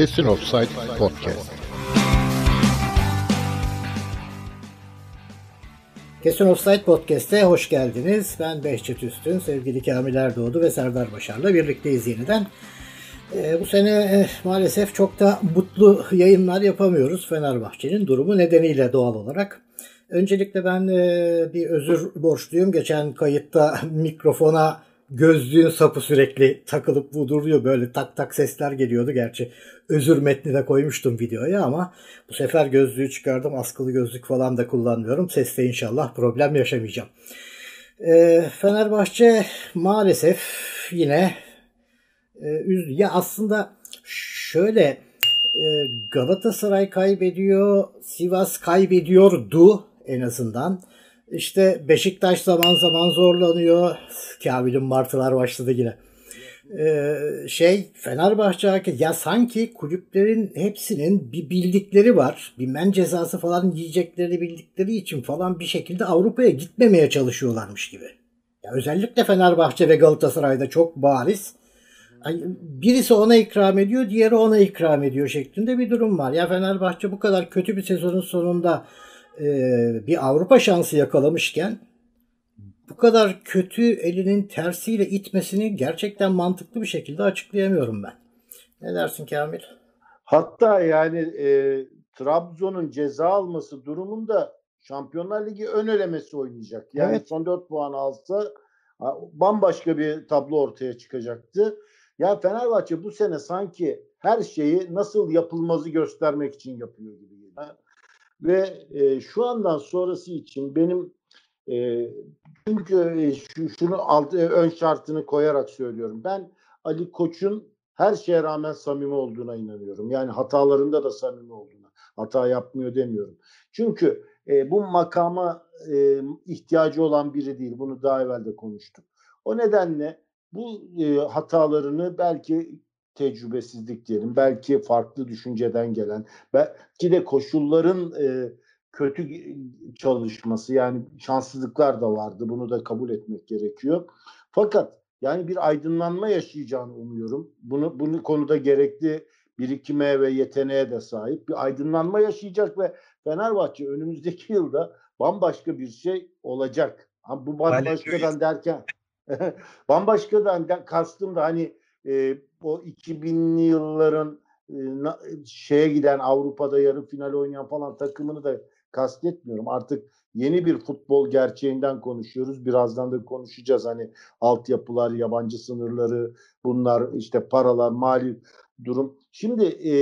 Kesin Offside Podcast. Kesin Offside Podcast'e hoş geldiniz. Ben Behçet Üstün, sevgili Kamil Erdoğdu ve Serdar Başar'la birlikteyiz yeniden. Ee, bu sene e, maalesef çok da mutlu yayınlar yapamıyoruz Fenerbahçe'nin durumu nedeniyle doğal olarak. Öncelikle ben e, bir özür borçluyum. Geçen kayıtta mikrofona gözlüğün sapı sürekli takılıp vuduruyor. Böyle tak tak sesler geliyordu. Gerçi özür metni de koymuştum videoya ama bu sefer gözlüğü çıkardım. Askılı gözlük falan da kullanmıyorum. Seste inşallah problem yaşamayacağım. E, Fenerbahçe maalesef yine e, ya aslında şöyle e, Galatasaray kaybediyor, Sivas kaybediyordu en azından. İşte Beşiktaş zaman zaman zorlanıyor. Kamil'in martılar başladı yine. Ee, şey Fenerbahçe ya sanki kulüplerin hepsinin bir bildikleri var. Bir men cezası falan yiyeceklerini bildikleri için falan bir şekilde Avrupa'ya gitmemeye çalışıyorlarmış gibi. Ya özellikle Fenerbahçe ve Galatasaray'da çok bariz. Birisi ona ikram ediyor, diğeri ona ikram ediyor şeklinde bir durum var. Ya Fenerbahçe bu kadar kötü bir sezonun sonunda bir Avrupa şansı yakalamışken bu kadar kötü elinin tersiyle itmesini gerçekten mantıklı bir şekilde açıklayamıyorum ben. Ne dersin Kamil? Hatta yani e, Trabzon'un ceza alması durumunda Şampiyonlar Ligi ön elemesi oynayacak. Yani evet. son 4 puan alsa bambaşka bir tablo ortaya çıkacaktı. Ya Fenerbahçe bu sene sanki her şeyi nasıl yapılmazı göstermek için yapıyor gibi. Ve e, şu andan sonrası için benim e, çünkü e, şu, şunu alt, e, ön şartını koyarak söylüyorum. Ben Ali Koç'un her şeye rağmen samimi olduğuna inanıyorum. Yani hatalarında da samimi olduğuna. Hata yapmıyor demiyorum. Çünkü e, bu makama e, ihtiyacı olan biri değil. Bunu daha evvel de konuştuk. O nedenle bu e, hatalarını belki tecrübesizlik diyelim, belki farklı düşünceden gelen, belki de koşulların e, kötü çalışması yani şanssızlıklar da vardı. Bunu da kabul etmek gerekiyor. Fakat yani bir aydınlanma yaşayacağını umuyorum. Bunu bunu konuda gerekli birikime ve yeteneğe de sahip bir aydınlanma yaşayacak ve Fenerbahçe önümüzdeki yılda bambaşka bir şey olacak. Ha, bu bambaşkadan derken bambaşkadan de, kastım da hani e, o 2000'li yılların e, şeye giden Avrupa'da yarı final oynayan falan takımını da kastetmiyorum. Artık yeni bir futbol gerçeğinden konuşuyoruz. Birazdan da konuşacağız. Hani altyapılar, yabancı sınırları, bunlar işte paralar, mali durum. Şimdi e,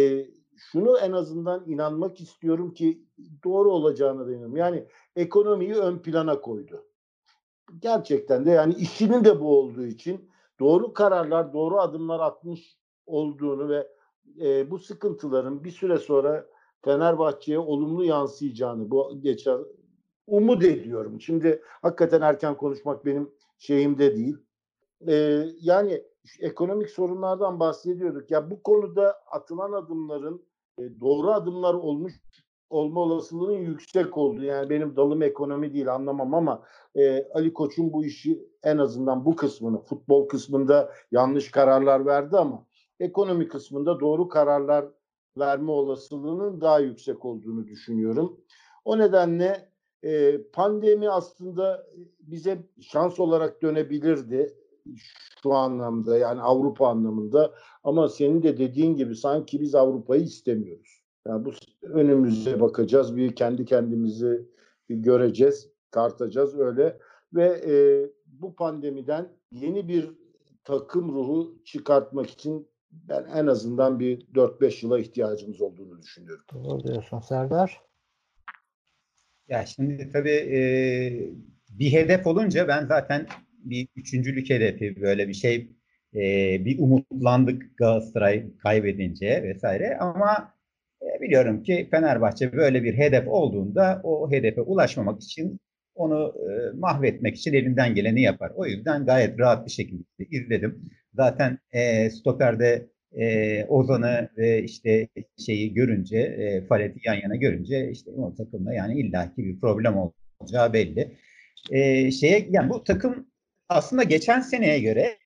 şunu en azından inanmak istiyorum ki doğru olacağına da inanıyorum. Yani ekonomiyi ön plana koydu. Gerçekten de yani işinin de bu olduğu için doğru kararlar, doğru adımlar atmış olduğunu ve e, bu sıkıntıların bir süre sonra Fenerbahçe'ye olumlu yansıyacağını bu geçen umut ediyorum. Şimdi hakikaten erken konuşmak benim şeyimde değil. Ee, yani ekonomik sorunlardan bahsediyorduk. Ya bu konuda atılan adımların e, doğru adımlar olmuş olma olasılığının yüksek olduğu. Yani benim dalım ekonomi değil anlamam ama e, Ali Koç'un bu işi en azından bu kısmını futbol kısmında yanlış kararlar verdi ama ekonomi kısmında doğru kararlar verme olasılığının daha yüksek olduğunu düşünüyorum. O nedenle e, pandemi aslında bize şans olarak dönebilirdi şu anlamda yani Avrupa anlamında ama senin de dediğin gibi sanki biz Avrupa'yı istemiyoruz. Yani bu önümüze bakacağız, bir kendi kendimizi göreceğiz, tartacağız öyle ve e, bu pandemiden yeni bir takım ruhu çıkartmak için ben en azından bir 4-5 yıla ihtiyacımız olduğunu düşünüyorum. Doğru diyorsun Serdar. Ya şimdi tabii e, bir hedef olunca ben zaten bir üçüncülük hedefi böyle bir şey e, bir umutlandık Galatasaray kaybedince vesaire ama biliyorum ki Fenerbahçe böyle bir hedef olduğunda o hedefe ulaşmamak için onu e, mahvetmek için elinden geleni yapar. O yüzden gayet rahat bir şekilde izledim. Zaten e, stoperde e, Ozan'ı ve işte şeyi görünce, e, Falet'i yan yana görünce işte o takımda yani illaki bir problem olacağı belli. E, şeye yani bu takım aslında geçen seneye göre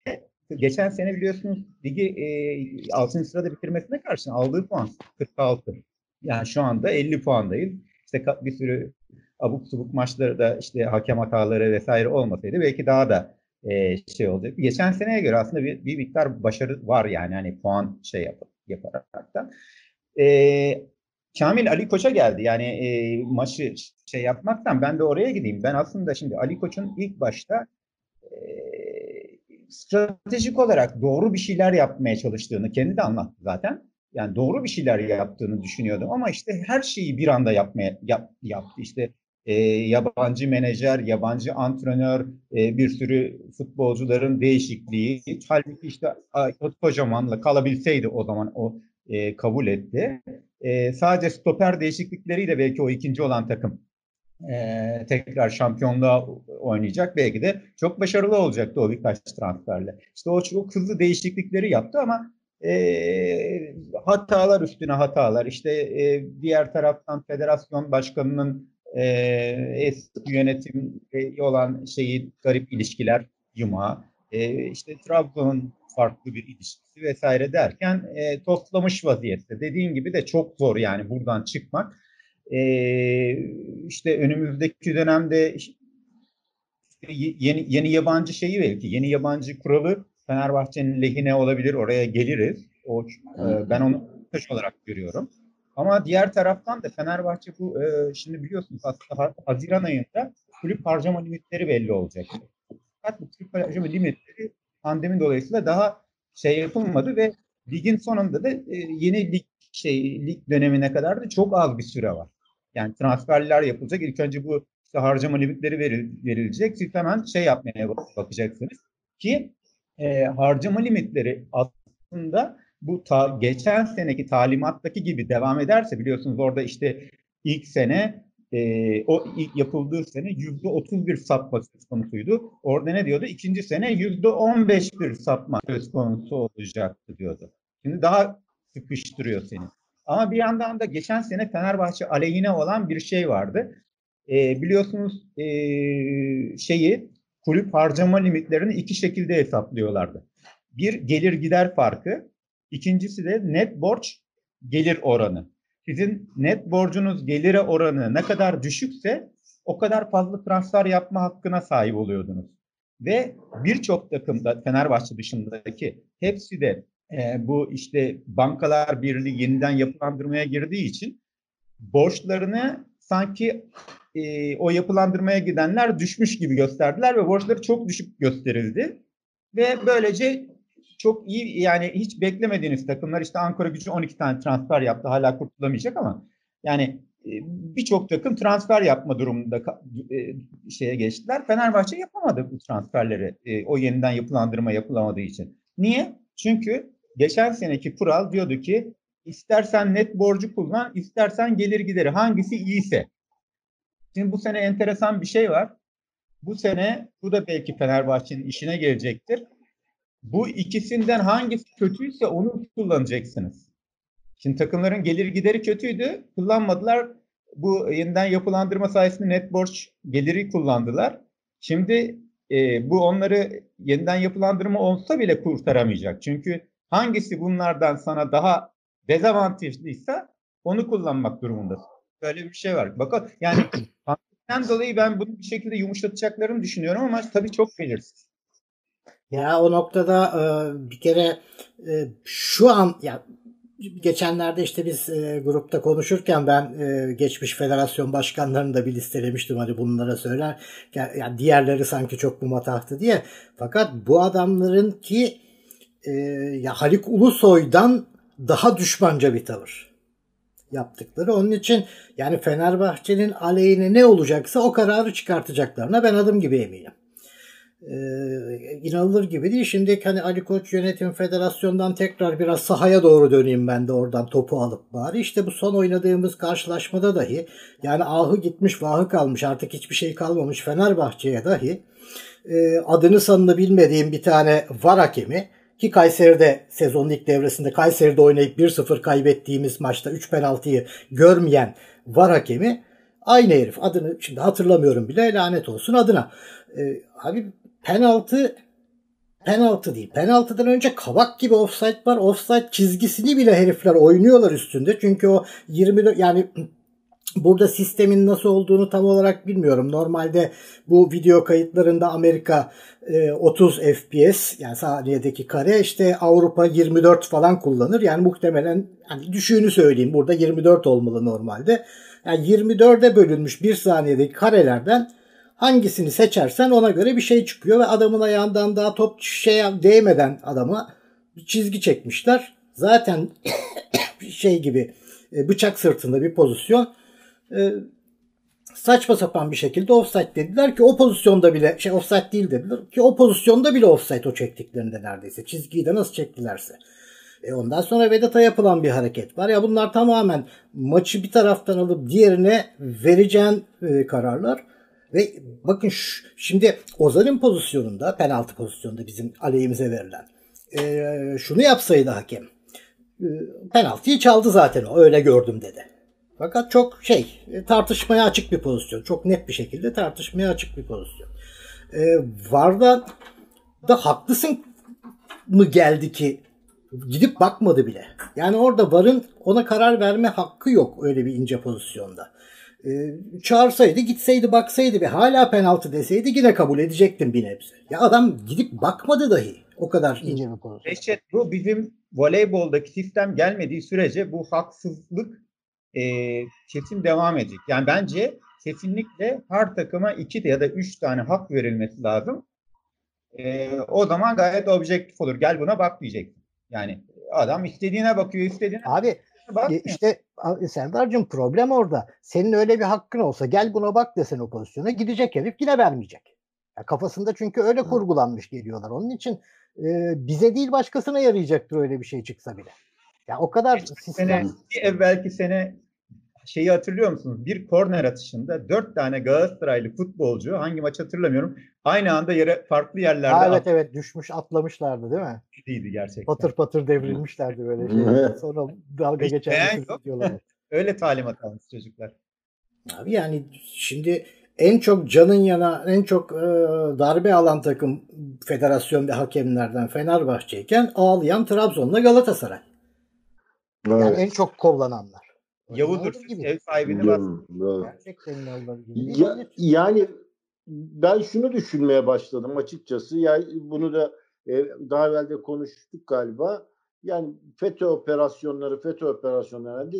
geçen sene biliyorsunuz ligi e, 6. sırada bitirmesine karşın aldığı puan 46. Yani şu anda 50 puandayız. İşte bir sürü abuk subuk maçları işte hakem hataları vesaire olmasaydı belki daha da e, şey olacak. Geçen seneye göre aslında bir, bir miktar başarı var yani hani puan şey yap, yaparak da. E, Kamil Ali Koç'a geldi. Yani e, maçı şey yapmaktan ben de oraya gideyim. Ben aslında şimdi Ali Koç'un ilk başta stratejik olarak doğru bir şeyler yapmaya çalıştığını kendi de anlattı zaten. Yani doğru bir şeyler yaptığını düşünüyordum ama işte her şeyi bir anda yapmaya yap, yaptı. İşte e, yabancı menajer, yabancı antrenör, e, bir sürü futbolcuların değişikliği. Halbuki işte Kocaman'la kalabilseydi o zaman o e, kabul etti. E, sadece stoper değişiklikleriyle belki o ikinci olan takım e, tekrar şampiyonluğa oynayacak. Belki de çok başarılı olacaktı o birkaç transferle. İşte o çok hızlı değişiklikleri yaptı ama e, hatalar üstüne hatalar. İşte e, diğer taraftan federasyon başkanının e, eski yönetim olan şeyi garip ilişkiler yuma. E, işte Trabzon'un farklı bir ilişkisi vesaire derken e, toslamış vaziyette. Dediğin gibi de çok zor yani buradan çıkmak. İşte önümüzdeki dönemde işte yeni, yeni yabancı şeyi belki, yeni yabancı kuralı Fenerbahçe'nin lehine olabilir. Oraya geliriz. O, e, ben onu taş olarak görüyorum. Ama diğer taraftan da Fenerbahçe bu e, şimdi biliyorsunuz aslında Haziran ayında kulüp harcama limitleri belli olacak. Fakat bu kulüp harcama limitleri pandemi dolayısıyla daha şey yapılmadı ve ligin sonunda da e, yeni lig şey lig dönemine kadar da çok az bir süre var. Yani transferler yapılacak. İlk önce bu işte harcama limitleri veril, verilecek. Siz hemen şey yapmaya bakacaksınız ki e, harcama limitleri aslında bu ta, geçen seneki talimattaki gibi devam ederse biliyorsunuz orada işte ilk sene e, o yapıldığı sene yüzde otuz bir sapma söz konusuydu. Orada ne diyordu? İkinci sene yüzde on beş bir sapma söz konusu olacaktı diyordu. Şimdi daha sıkıştırıyor seni. Ama bir yandan da geçen sene Fenerbahçe aleyhine olan bir şey vardı. E, biliyorsunuz e, şeyi kulüp harcama limitlerini iki şekilde hesaplıyorlardı. Bir gelir gider farkı, ikincisi de net borç gelir oranı. Sizin net borcunuz gelire oranı ne kadar düşükse o kadar fazla transfer yapma hakkına sahip oluyordunuz. Ve birçok takımda Fenerbahçe dışındaki hepsi de e, bu işte bankalar birliği yeniden yapılandırmaya girdiği için borçlarını sanki e, o yapılandırmaya gidenler düşmüş gibi gösterdiler ve borçları çok düşük gösterildi. Ve böylece çok iyi yani hiç beklemediğiniz takımlar işte Ankara gücü 12 tane transfer yaptı hala kurtulamayacak ama yani e, birçok takım transfer yapma durumunda e, şeye geçtiler. Fenerbahçe yapamadı bu transferleri e, o yeniden yapılandırma yapılamadığı için. Niye? Çünkü geçen seneki kural diyordu ki istersen net borcu kullan, istersen gelir gideri hangisi iyiyse. Şimdi bu sene enteresan bir şey var. Bu sene bu da belki Fenerbahçe'nin işine gelecektir. Bu ikisinden hangisi kötüyse onu kullanacaksınız. Şimdi takımların gelir gideri kötüydü. Kullanmadılar. Bu yeniden yapılandırma sayesinde net borç geliri kullandılar. Şimdi e, bu onları yeniden yapılandırma olsa bile kurtaramayacak. Çünkü hangisi bunlardan sana daha dezavantajlıysa onu kullanmak durumundasın. Böyle bir şey var. Bakın yani pandemiden dolayı ben bunu bir şekilde yumuşatacaklarını düşünüyorum ama tabii çok belirsiz. Ya o noktada e, bir kere e, şu an ya geçenlerde işte biz e, grupta konuşurken ben e, geçmiş federasyon başkanlarını da bir listelemiştim hani bunlara söyler. Yani diğerleri sanki çok mu matahtı diye. Fakat bu adamların ki e, ya Halik Ulusoy'dan daha düşmanca bir tavır yaptıkları. Onun için yani Fenerbahçe'nin aleyhine ne olacaksa o kararı çıkartacaklarına ben adım gibi eminim e, inanılır gibi değil. Şimdi hani Ali Koç yönetim federasyondan tekrar biraz sahaya doğru döneyim ben de oradan topu alıp bari. İşte bu son oynadığımız karşılaşmada dahi yani ahı gitmiş vahı kalmış artık hiçbir şey kalmamış Fenerbahçe'ye dahi e, adını sanını bilmediğim bir tane var hakemi ki Kayseri'de sezonun ilk devresinde Kayseri'de oynayıp 1-0 kaybettiğimiz maçta 3 penaltıyı görmeyen var hakemi aynı herif adını şimdi hatırlamıyorum bile lanet olsun adına. E, abi penaltı penaltı değil. Penaltıdan önce kabak gibi offside var. Offside çizgisini bile herifler oynuyorlar üstünde. Çünkü o 24 yani Burada sistemin nasıl olduğunu tam olarak bilmiyorum. Normalde bu video kayıtlarında Amerika 30 e, FPS yani saniyedeki kare işte Avrupa 24 falan kullanır. Yani muhtemelen hani düşüğünü söyleyeyim burada 24 olmalı normalde. Yani 24'e bölünmüş bir saniyedeki karelerden hangisini seçersen ona göre bir şey çıkıyor ve adamın ayağından daha top şey değmeden adama bir çizgi çekmişler. Zaten şey gibi e, bıçak sırtında bir pozisyon e, saçma sapan bir şekilde offside dediler ki o pozisyonda bile şey offside değil dediler ki o pozisyonda bile offside o çektiklerinde neredeyse çizgiyi de nasıl çektilerse. E ondan sonra Vedat'a yapılan bir hareket var. Ya bunlar tamamen maçı bir taraftan alıp diğerine vereceğin e, kararlar. Ve bakın şu, şimdi Ozan'ın pozisyonunda penaltı pozisyonunda bizim aleyhimize verilen e, şunu yapsaydı hakem e, penaltıyı çaldı zaten o öyle gördüm dedi. Fakat çok şey e, tartışmaya açık bir pozisyon. Çok net bir şekilde tartışmaya açık bir pozisyon. Ee, Varda da haklısın mı geldi ki gidip bakmadı bile. Yani orada Var'ın ona karar verme hakkı yok öyle bir ince pozisyonda. Ee, çağırsaydı gitseydi baksaydı ve hala penaltı deseydi yine kabul edecektim bir nebze. Ya adam gidip bakmadı dahi. O kadar ince bir pozisyon. Reşet bu bizim voleyboldaki sistem gelmediği sürece bu haksızlık e, kesin devam edecek. Yani bence kesinlikle her takıma iki ya da üç tane hak verilmesi lazım. E, o zaman gayet objektif olur. Gel buna bak diyeceksin. Yani adam istediğine bakıyor, istediğine Abi bakmıyor. işte Serdar'cığım problem orada. Senin öyle bir hakkın olsa gel buna bak desen o pozisyona gidecek herif yine vermeyecek. Ya kafasında çünkü öyle kurgulanmış geliyorlar. Onun için e, bize değil başkasına yarayacaktır öyle bir şey çıksa bile. Ya o kadar sistem... sene, evvelki sene şeyi hatırlıyor musunuz? Bir korner atışında dört tane Galatasaraylı futbolcu hangi maç hatırlamıyorum. Aynı anda yere farklı yerlerde ha, evet evet düşmüş atlamışlardı değil mi? İyiydi gerçekten. Patır patır devrilmişlerdi böyle şey. Sonra dalga geçen diyorlar. Öyle talimat almış çocuklar. Abi yani şimdi en çok canın yana, en çok e, darbe alan takım federasyon ve hakemlerden Fenerbahçe'yken ağlayan Trabzon'la Galatasaray. Evet. Yani en çok kullananlar. Yavudur gibi. ev sahibini bas. Gerçekten ya, yani ben şunu düşünmeye başladım açıkçası. Yani bunu da e, daha evvel de konuştuk galiba. Yani FETÖ operasyonları, FETÖ operasyonlarında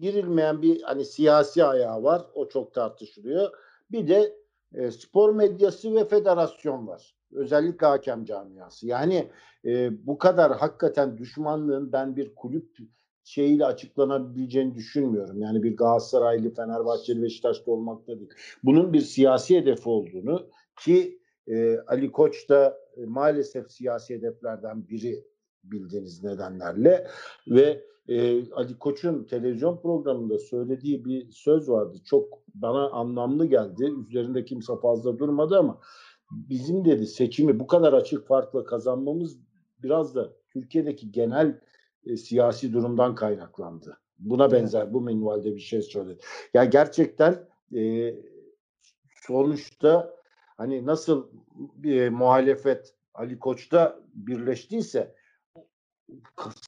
girilmeyen bir hani siyasi ayağı var. O çok tartışılıyor. Bir de e, spor medyası ve federasyon var. Özellikle hakem camiası. Yani e, bu kadar hakikaten düşmanlığın ben bir kulüp şeyiyle açıklanabileceğini düşünmüyorum. Yani bir Galatasaraylı, Fenerbahçeli, Beşiktaşlı olmakta değil. Bunun bir siyasi hedefi olduğunu ki e, Ali Koç da e, maalesef siyasi hedeflerden biri bildiğiniz nedenlerle ve e, Ali Koç'un televizyon programında söylediği bir söz vardı. Çok bana anlamlı geldi. Üzerinde kimse fazla durmadı ama bizim dedi seçimi bu kadar açık farkla kazanmamız biraz da Türkiye'deki genel e, siyasi durumdan kaynaklandı. Buna benzer bu minvalde bir şey söyledi. Ya yani gerçekten e, sonuçta hani nasıl e, muhalefet Ali Koç'ta birleştiyse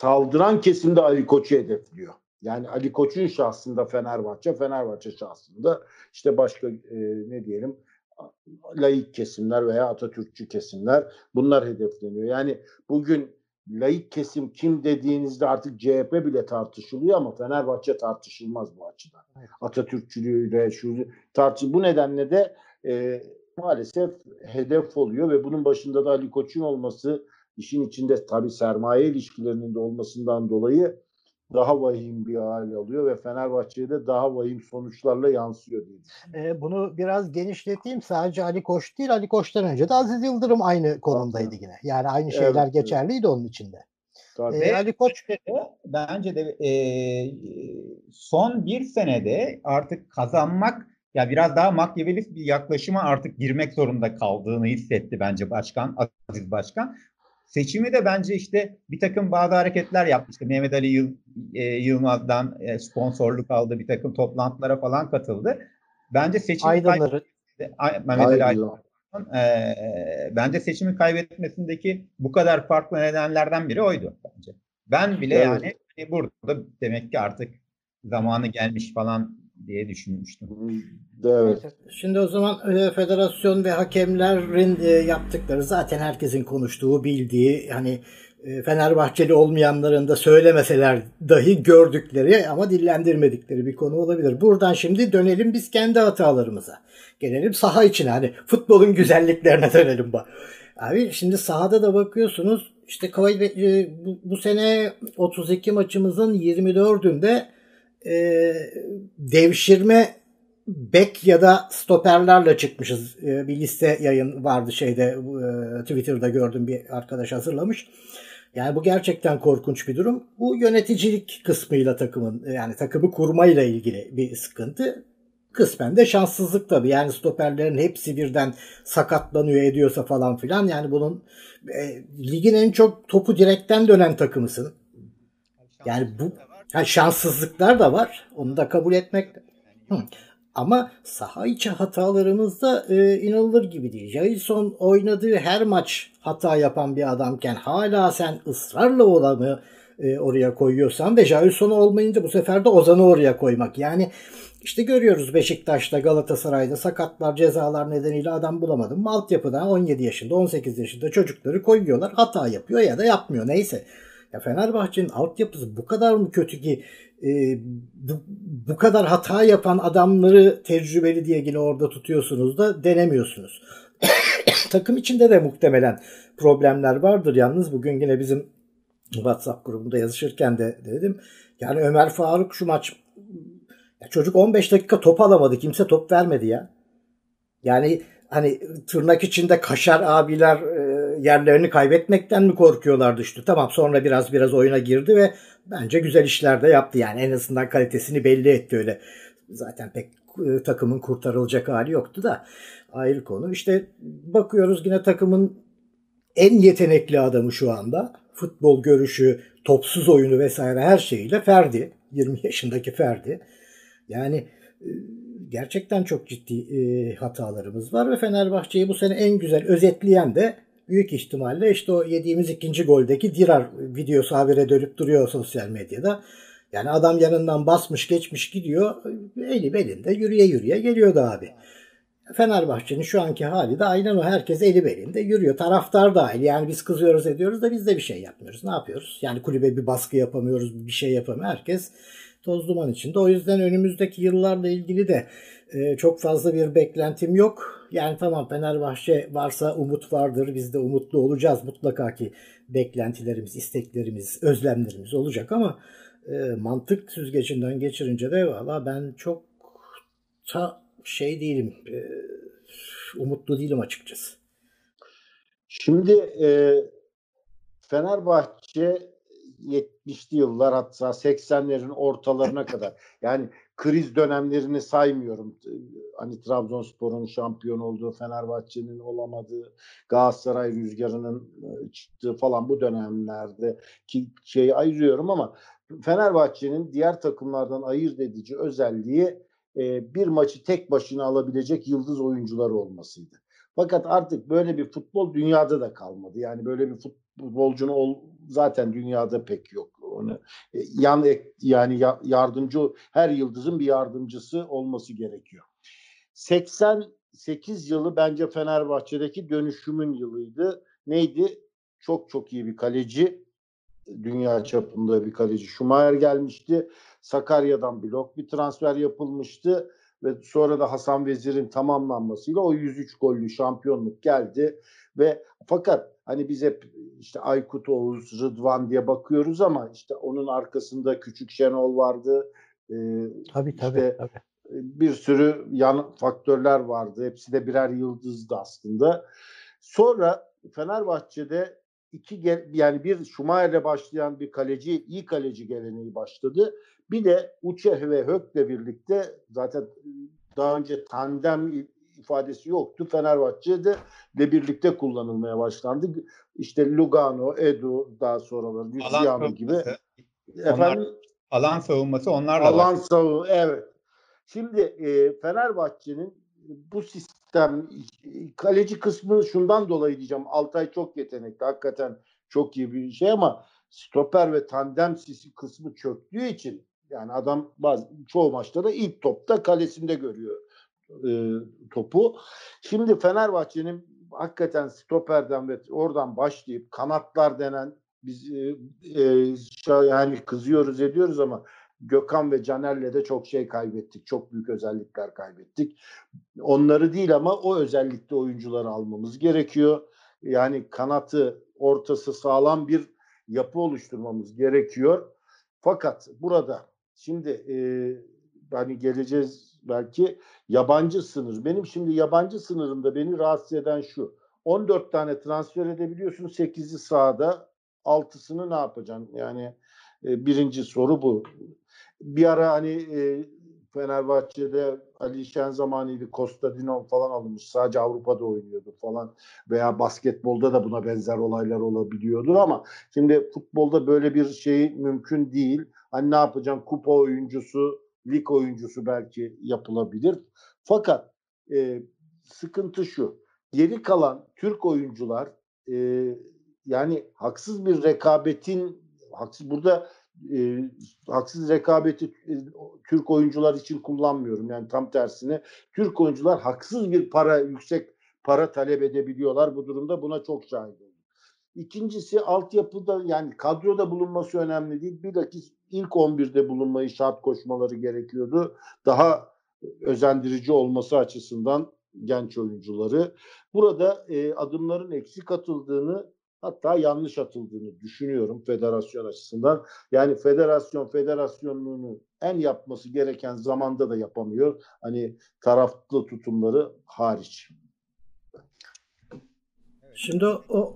saldıran kesimde Ali Koç'u hedefliyor. Yani Ali Koç'un şahsında Fenerbahçe, Fenerbahçe şahsında işte başka e, ne diyelim laik kesimler veya Atatürkçü kesimler bunlar hedefleniyor. Yani bugün laik kesim kim dediğinizde artık CHP bile tartışılıyor ama Fenerbahçe tartışılmaz bu açıdan. Evet. Atatürkçülüğüyle şu tartış bu nedenle de e, maalesef hedef oluyor ve bunun başında da Ali Koç'un olması işin içinde tabi sermaye ilişkilerinin de olmasından dolayı daha vahim bir hal alıyor ve Fenerbahçe'de daha vahim sonuçlarla yansıyor diye e, Bunu biraz genişleteyim. Sadece Ali Koç değil, Ali Koç'tan önce de Aziz Yıldırım aynı konumdaydı yine. Yani aynı şeyler evet, geçerliydi evet. onun içinde. Tabii. E, Ali Koç de, bence de e, son bir senede artık kazanmak ya biraz daha makyavelist bir yaklaşıma artık girmek zorunda kaldığını hissetti bence başkan, Aziz Başkan. Seçimi de bence işte bir takım bazı hareketler yapmıştı. Mehmet Ali Yıl, e, Yılmaz'dan e, sponsorluk aldı, bir takım toplantılara falan katıldı. Bence seçim Aydınları. Mehmet Ali Aydın. e, bence seçimi kaybetmesindeki bu kadar farklı nedenlerden biri oydu bence. Ben bile evet. yani hani burada demek ki artık zamanı gelmiş falan diye düşünmüştüm. Evet. Şimdi o zaman e, federasyon ve hakemlerin e, yaptıkları zaten herkesin konuştuğu, bildiği hani e, Fenerbahçeli olmayanların da söylemeseler dahi gördükleri ama dillendirmedikleri bir konu olabilir. Buradan şimdi dönelim biz kendi hatalarımıza. Gelelim saha için hani futbolun güzelliklerine dönelim. Abi şimdi sahada da bakıyorsunuz işte bu, bu sene 32 maçımızın 24'ünde e, devşirme bek ya da stoperlerle çıkmışız. E, bir liste yayın vardı şeyde e, Twitter'da gördüm bir arkadaş hazırlamış. Yani bu gerçekten korkunç bir durum. Bu yöneticilik kısmıyla takımın yani takımı kurmayla ilgili bir sıkıntı. Kısmen de şanssızlık tabii. Yani stoperlerin hepsi birden sakatlanıyor ediyorsa falan filan. Yani bunun e, ligin en çok topu direkten dönen takımısın. Yani bu ha, şanssızlıklar da var. Onu da kabul etmek. Hı. Ama saha içi hatalarımız da e, inanılır gibi değil. Jailson oynadığı her maç hata yapan bir adamken hala sen ısrarla olanı e, oraya koyuyorsan ve Jailson olmayınca bu sefer de Ozan'ı oraya koymak. Yani işte görüyoruz Beşiktaş'ta, Galatasaray'da sakatlar, cezalar nedeniyle adam bulamadım. Altyapıdan 17 yaşında, 18 yaşında çocukları koyuyorlar. Hata yapıyor ya da yapmıyor neyse. Ya Fenerbahçe'nin altyapısı bu kadar mı kötü ki e, bu, bu kadar hata yapan adamları tecrübeli diye yine orada tutuyorsunuz da denemiyorsunuz. Takım içinde de muhtemelen problemler vardır. Yalnız bugün yine bizim WhatsApp grubunda yazışırken de dedim. Yani Ömer Faruk şu maç ya çocuk 15 dakika top alamadı. Kimse top vermedi ya. Yani hani tırnak içinde kaşar abiler e, yerlerini kaybetmekten mi korkuyorlar düştü? Tamam sonra biraz biraz oyuna girdi ve bence güzel işler de yaptı. Yani en azından kalitesini belli etti öyle. Zaten pek e, takımın kurtarılacak hali yoktu da ayrı konu. İşte bakıyoruz yine takımın en yetenekli adamı şu anda. Futbol görüşü, topsuz oyunu vesaire her şeyiyle Ferdi. 20 yaşındaki Ferdi. Yani e, gerçekten çok ciddi e, hatalarımız var ve Fenerbahçe'yi bu sene en güzel özetleyen de büyük ihtimalle işte o yediğimiz ikinci goldeki Dirar videosu habire dönüp duruyor sosyal medyada. Yani adam yanından basmış geçmiş gidiyor eli belinde yürüye yürüye geliyordu abi. Fenerbahçe'nin şu anki hali de aynen o. Herkes eli belinde yürüyor. Taraftar dahil. Yani biz kızıyoruz ediyoruz da biz de bir şey yapmıyoruz. Ne yapıyoruz? Yani kulübe bir baskı yapamıyoruz. Bir şey yapamıyor. Herkes toz duman içinde. O yüzden önümüzdeki yıllarla ilgili de e, çok fazla bir beklentim yok. Yani tamam Fenerbahçe varsa umut vardır. Biz de umutlu olacağız. Mutlaka ki beklentilerimiz, isteklerimiz, özlemlerimiz olacak ama e, mantık süzgecinden geçirince de valla ben çok ta şey değilim. E, umutlu değilim açıkçası. Şimdi e, Fenerbahçe 70'li yıllar hatta 80'lerin ortalarına kadar yani kriz dönemlerini saymıyorum. Hani Trabzonspor'un şampiyon olduğu, Fenerbahçe'nin olamadığı, Galatasaray rüzgarının e, çıktığı falan bu dönemlerde ki şeyi ayırıyorum ama Fenerbahçe'nin diğer takımlardan ayırt edici özelliği e, bir maçı tek başına alabilecek yıldız oyuncular olmasıydı. Fakat artık böyle bir futbol dünyada da kalmadı. Yani böyle bir futbolcunun ol, zaten dünyada pek yok. Onu e, yan yani yardımcı her yıldızın bir yardımcısı olması gerekiyor. 88 yılı bence Fenerbahçe'deki dönüşümün yılıydı. Neydi? Çok çok iyi bir kaleci. Dünya çapında bir kaleci. Schumacher gelmişti. Sakarya'dan blok bir transfer yapılmıştı ve sonra da Hasan Vezir'in tamamlanmasıyla o 103 gollü şampiyonluk geldi ve fakat hani biz hep işte Aykut Oğuz, Rıdvan diye bakıyoruz ama işte onun arkasında Küçük Şenol vardı. Ee, tabii tabii. Işte, tabii. Bir sürü yan faktörler vardı. Hepsi de birer yıldızdı aslında. Sonra Fenerbahçe'de iki yani bir Schumacher'le başlayan bir kaleci, iyi kaleci geleneği başladı. Bir de Uçeh ve Hök'le birlikte zaten daha önce tandem ifadesi yoktu. Fenerbahçe'de de birlikte kullanılmaya başlandı. İşte Lugano, Edu daha sonraları Luciano gibi. Efendim alan savunması onlar da alan savunması evet. Şimdi e, Fenerbahçe'nin bu sistem kaleci kısmı şundan dolayı diyeceğim. Altay çok yetenekli. Hakikaten çok iyi bir şey ama stoper ve tandem sisi kısmı çöktüğü için yani adam bazı çoğu maçta da ilk topta kalesinde görüyor e, topu. Şimdi Fenerbahçe'nin hakikaten stoperden ve oradan başlayıp kanatlar denen biz e, e, yani kızıyoruz ediyoruz ama Gökhan ve Caner'le de çok şey kaybettik. Çok büyük özellikler kaybettik. Onları değil ama o özellikte oyuncuları almamız gerekiyor. Yani kanatı, ortası sağlam bir yapı oluşturmamız gerekiyor. Fakat burada şimdi e, hani geleceğiz belki yabancı sınır. Benim şimdi yabancı sınırında beni rahatsız eden şu. 14 tane transfer edebiliyorsun. 8'i sahada, 6'sını ne yapacaksın? Yani e, birinci soru bu. Bir ara hani e, Fenerbahçe'de Ali Şen zamanıydı Kostadinov falan alınmış. Sadece Avrupa'da oynuyordu falan. Veya basketbolda da buna benzer olaylar olabiliyordu ama şimdi futbolda böyle bir şey mümkün değil. Hani ne yapacaksın? Kupa oyuncusu, lig oyuncusu belki yapılabilir. Fakat e, sıkıntı şu. Geri kalan Türk oyuncular e, yani haksız bir rekabetin haksız burada e, haksız rekabeti e, Türk oyuncular için kullanmıyorum. Yani tam tersine Türk oyuncular haksız bir para, yüksek para talep edebiliyorlar. Bu durumda buna çok şahit. İkincisi altyapıda yani kadroda bulunması önemli değil. Bilakis ilk 11'de bulunmayı şart koşmaları gerekiyordu. Daha özendirici olması açısından genç oyuncuları. Burada e, adımların eksik atıldığını hatta yanlış atıldığını düşünüyorum federasyon açısından. Yani federasyon federasyonluğunu en yapması gereken zamanda da yapamıyor. Hani taraflı tutumları hariç. Şimdi o,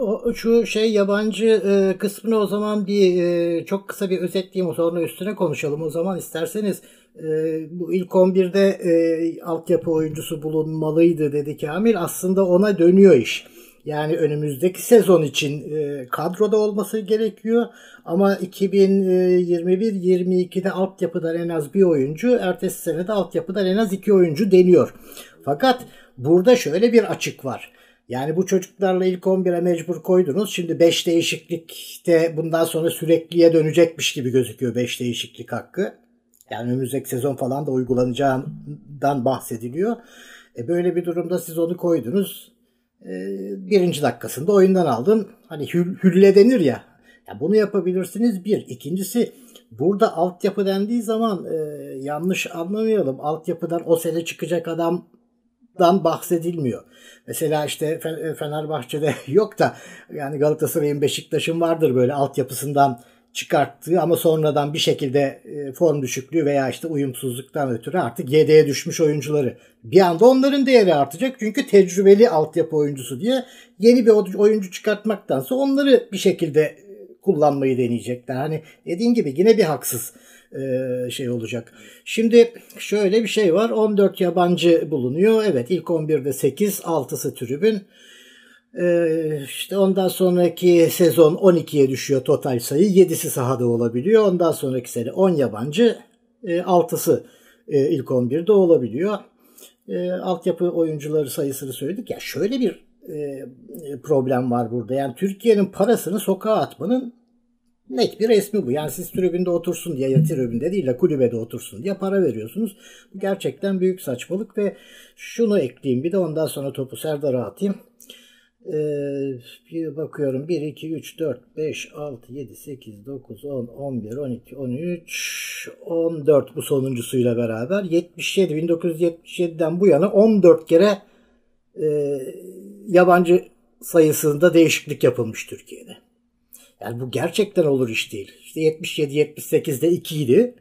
o, şu şey yabancı e, kısmını o zaman bir e, çok kısa bir özetleyeyim sonra üstüne konuşalım o zaman isterseniz e, bu ilk 11'de e, altyapı oyuncusu bulunmalıydı dedi Kamil aslında ona dönüyor iş. Yani önümüzdeki sezon için e, kadroda olması gerekiyor. Ama 2021-22'de altyapıdan en az bir oyuncu, ertesi sene de altyapıdan en az iki oyuncu deniyor. Fakat burada şöyle bir açık var. Yani bu çocuklarla ilk 11'e mecbur koydunuz. Şimdi 5 değişiklikte bundan sonra sürekliye dönecekmiş gibi gözüküyor 5 değişiklik hakkı. Yani önümüzdeki sezon falan da uygulanacağından bahsediliyor. E böyle bir durumda siz onu koydunuz. E, birinci dakikasında oyundan aldın. Hani hül, hülle denir ya. ya. Bunu yapabilirsiniz bir. İkincisi burada altyapı dendiği zaman e, yanlış anlamayalım. Altyapıdan o sene çıkacak adam dan bahsedilmiyor. Mesela işte Fenerbahçe'de yok da yani Galatasaray'ın Beşiktaş'ın vardır böyle altyapısından çıkarttığı ama sonradan bir şekilde e, form düşüklüğü veya işte uyumsuzluktan ötürü artık yedeğe düşmüş oyuncuları. Bir anda onların değeri artacak çünkü tecrübeli altyapı oyuncusu diye yeni bir oyuncu çıkartmaktansa onları bir şekilde e, kullanmayı deneyecekler. Hani dediğin gibi yine bir haksız şey olacak. Şimdi şöyle bir şey var. 14 yabancı bulunuyor. Evet ilk 11'de 8, 6'sı tribün. Ee, işte ondan sonraki sezon 12'ye düşüyor total sayı. 7'si sahada olabiliyor. Ondan sonraki sene 10 yabancı, 6'sı e, ilk 11'de olabiliyor. E, altyapı oyuncuları sayısını söyledik. Ya şöyle bir e, problem var burada. Yani Türkiye'nin parasını sokağa atmanın net bir resmi bu. Yani siz tribünde otursun diye ya tribünde değil de kulübede otursun diye para veriyorsunuz. Bu gerçekten büyük saçmalık ve şunu ekleyeyim bir de ondan sonra topu Serdar'a atayım. Ee, bir bakıyorum 1, 2, 3, 4, 5, 6, 7, 8, 9, 10, 11, 12, 13, 14 bu sonuncusuyla beraber 77, 1977'den bu yana 14 kere e, yabancı sayısında değişiklik yapılmış Türkiye'de. Yani bu gerçekten olur iş değil. İşte 77-78'de 2 idi.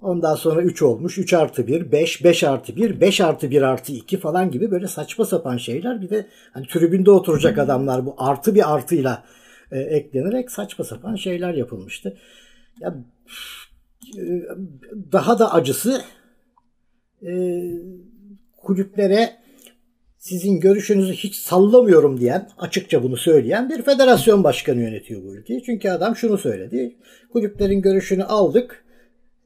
Ondan sonra 3 olmuş. 3 artı 1, 5, 5 artı 1, 5 artı 1 artı 2 falan gibi böyle saçma sapan şeyler. Bir de hani tribünde oturacak adamlar bu artı bir artıyla e, eklenerek saçma sapan şeyler yapılmıştı. Ya e, daha da acısı e, kulüplere sizin görüşünüzü hiç sallamıyorum diyen, açıkça bunu söyleyen bir federasyon başkanı yönetiyor bu ülkeyi. Çünkü adam şunu söyledi. Kulüplerin görüşünü aldık.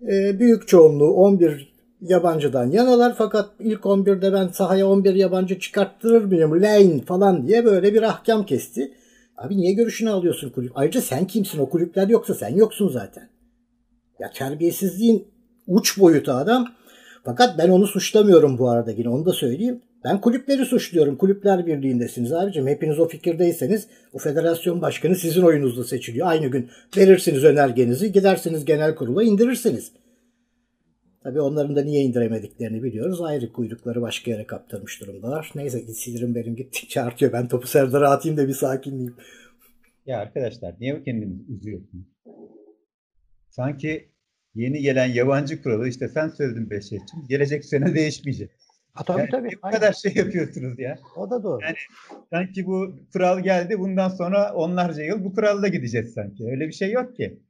E, büyük çoğunluğu 11 yabancıdan yanalar fakat ilk 11'de ben sahaya 11 yabancı çıkarttırır mıyım lane falan diye böyle bir ahkam kesti. Abi niye görüşünü alıyorsun kulüp? Ayrıca sen kimsin? O kulüpler yoksa sen yoksun zaten. Ya terbiyesizliğin uç boyutu adam. Fakat ben onu suçlamıyorum bu arada yine onu da söyleyeyim. Ben kulüpleri suçluyorum. Kulüpler birliğindesiniz abicim. Hepiniz o fikirdeyseniz o federasyon başkanı sizin oyunuzda seçiliyor. Aynı gün verirsiniz önergenizi gidersiniz genel kurula indirirsiniz. Tabii onların da niye indiremediklerini biliyoruz. Ayrı kuyrukları başka yere kaptırmış durumdalar. Neyse sinirim benim gittikçe artıyor. Ben topu Serdar'a atayım da bir sakinleyeyim. Ya arkadaşlar niye kendinizi üzüyorsunuz? Sanki yeni gelen yabancı kuralı işte sen söyledin Beşiktaş'ın gelecek sene değişmeyecek. Ha, tabii yani tabii. Bu kadar şey yapıyorsunuz ya. O da doğru. Yani sanki bu kural geldi bundan sonra onlarca yıl bu kuralla gideceğiz sanki. Öyle bir şey yok ki.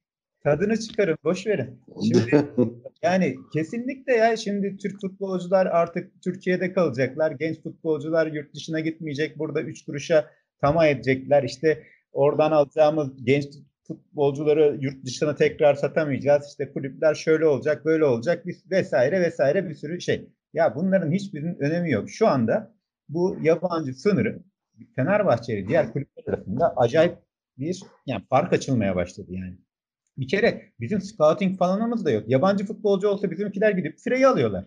Tadını çıkarın, boş verin. Şimdi yani kesinlikle ya şimdi Türk futbolcular artık Türkiye'de kalacaklar. Genç futbolcular yurt dışına gitmeyecek. Burada üç kuruşa tamam edecekler. İşte oradan alacağımız genç futbolcuları yurt dışına tekrar satamayacağız. İşte kulüpler şöyle olacak, böyle olacak vesaire vesaire bir sürü şey. Ya bunların hiçbirinin önemi yok. Şu anda bu yabancı sınırı Fenerbahçe ile diğer kulüpler arasında acayip bir yani fark açılmaya başladı yani. Bir kere bizim scouting falanımız da yok. Yabancı futbolcu olsa bizimkiler gidip Frey'i alıyorlar.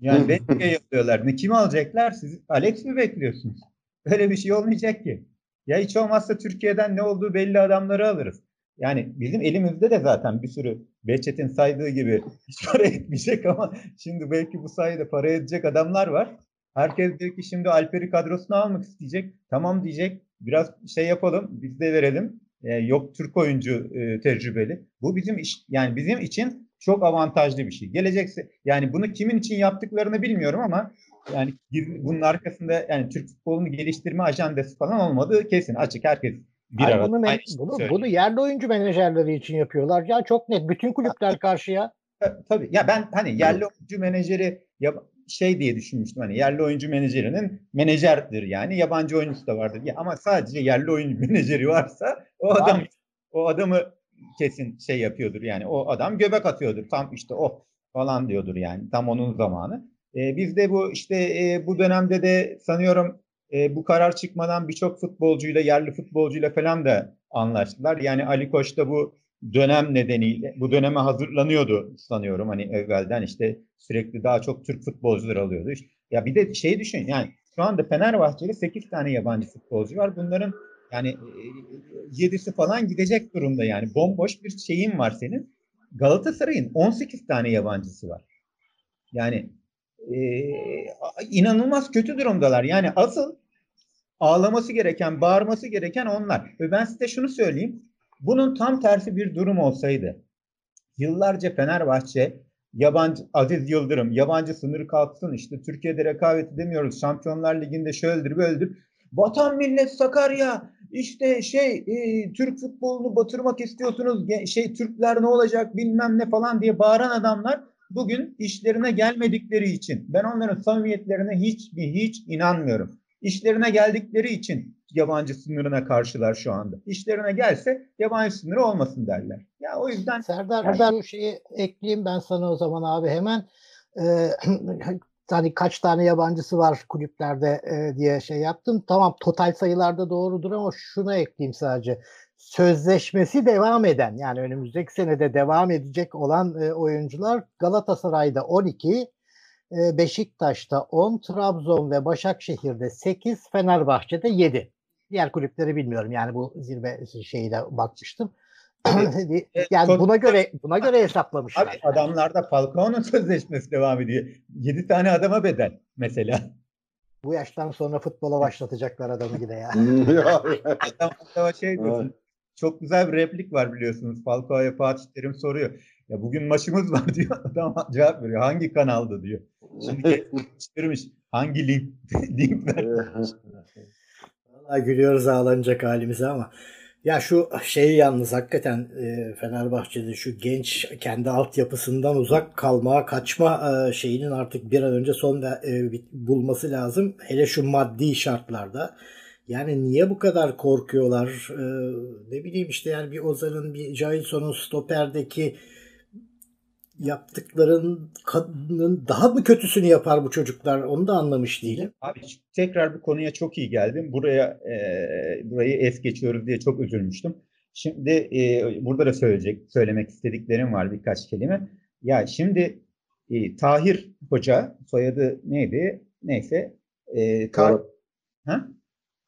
Yani Benfica'yı alıyorlar. Ne kimi alacaklar? Siz Alex mi bekliyorsunuz? Öyle bir şey olmayacak ki. Ya hiç olmazsa Türkiye'den ne olduğu belli adamları alırız. Yani bizim elimizde de zaten bir sürü Behçet'in saydığı gibi hiç para etmeyecek ama şimdi belki bu sayede para edecek adamlar var. Herkes diyor ki şimdi Alper'i kadrosuna almak isteyecek. Tamam diyecek. Biraz şey yapalım. Biz de verelim. Ee, yok Türk oyuncu e, tecrübeli. Bu bizim iş yani bizim için çok avantajlı bir şey. Gelecekse yani bunu kimin için yaptıklarını bilmiyorum ama yani bunun arkasında yani Türk futbolunu geliştirme ajandası falan olmadığı kesin açık herkes bir Hayır, bunu, men- bunu, bunu yerli oyuncu menajerleri için yapıyorlar. Ya çok net. Bütün kulüpler karşıya. Tabii. Ya ben hani yerli oyuncu menajeri ya şey diye düşünmüştüm. Hani yerli oyuncu menajerinin menajerdir yani. Yabancı oyuncusu da vardır. Ya ama sadece yerli oyuncu menajeri varsa o adam Abi. o adamı kesin şey yapıyordur. Yani o adam göbek atıyordur. Tam işte o falan diyordur yani. Tam onun zamanı. E, biz de bu işte e, bu dönemde de sanıyorum e, bu karar çıkmadan birçok futbolcuyla, yerli futbolcuyla falan da anlaştılar. Yani Ali Koç da bu dönem nedeniyle, bu döneme hazırlanıyordu sanıyorum. Hani evvelden işte sürekli daha çok Türk futbolcular alıyordu. Ya bir de şey düşün yani şu anda Fenerbahçe'de 8 tane yabancı futbolcu var. Bunların yani 7'si e, falan gidecek durumda yani. Bomboş bir şeyin var senin. Galatasaray'ın 18 tane yabancısı var. Yani e, inanılmaz kötü durumdalar. Yani asıl ağlaması gereken, bağırması gereken onlar. Ve ben size şunu söyleyeyim. Bunun tam tersi bir durum olsaydı yıllarca Fenerbahçe yabancı Aziz Yıldırım yabancı sınırı kalksın işte Türkiye'de rekabet edemiyoruz. Şampiyonlar Ligi'nde şöyledir böyledir. Vatan millet Sakarya işte şey e, Türk futbolunu batırmak istiyorsunuz şey Türkler ne olacak bilmem ne falan diye bağıran adamlar bugün işlerine gelmedikleri için ben onların samimiyetlerine hiç hiç inanmıyorum. İşlerine geldikleri için yabancı sınırına karşılar şu anda. İşlerine gelse yabancı sınırı olmasın derler. Ya o yüzden Serdar yani... ben şeyi ekleyeyim ben sana o zaman abi hemen ee, hani kaç tane yabancısı var kulüplerde e, diye şey yaptım. Tamam total sayılarda doğrudur ama şunu ekleyeyim sadece. Sözleşmesi devam eden yani önümüzdeki senede devam edecek olan e, oyuncular Galatasaray'da 12, ee, Beşiktaş'ta 10, Trabzon ve Başakşehir'de 8, Fenerbahçe'de 7. Diğer kulüpleri bilmiyorum. Yani bu zirve şeyine bakmıştım. yani buna göre buna göre hesaplamışlar. Abi adamlarda Falcao'nun sözleşmesi devam ediyor. 7 tane adama bedel mesela. Bu yaştan sonra futbola başlatacaklar adamı yine ya. Adam şey diyorsun, çok güzel bir replik var biliyorsunuz. Falcao'ya Fatih Terim soruyor. Ya bugün maçımız var diyor. Adam cevap veriyor. Hangi kanalda diyor. Şimdi çıkırmış. Hangi link, link vermiş. Valla gülüyoruz ağlanacak halimize ama ya şu şeyi yalnız hakikaten e, Fenerbahçe'de şu genç kendi altyapısından uzak kalmaya kaçma e, şeyinin artık bir an önce son e, bulması lazım. Hele şu maddi şartlarda. Yani niye bu kadar korkuyorlar? E, ne bileyim işte yani bir Ozan'ın bir Jailson'un stoperdeki yaptıklarının daha mı kötüsünü yapar bu çocuklar? Onu da anlamış değilim. Abi tekrar bu konuya çok iyi geldim. Buraya e, burayı es geçiyoruz diye çok üzülmüştüm. Şimdi e, burada da söyleyecek söylemek istediklerim var birkaç kelime. Ya şimdi e, Tahir Hoca soyadı neydi? Neyse. E, Kar ha?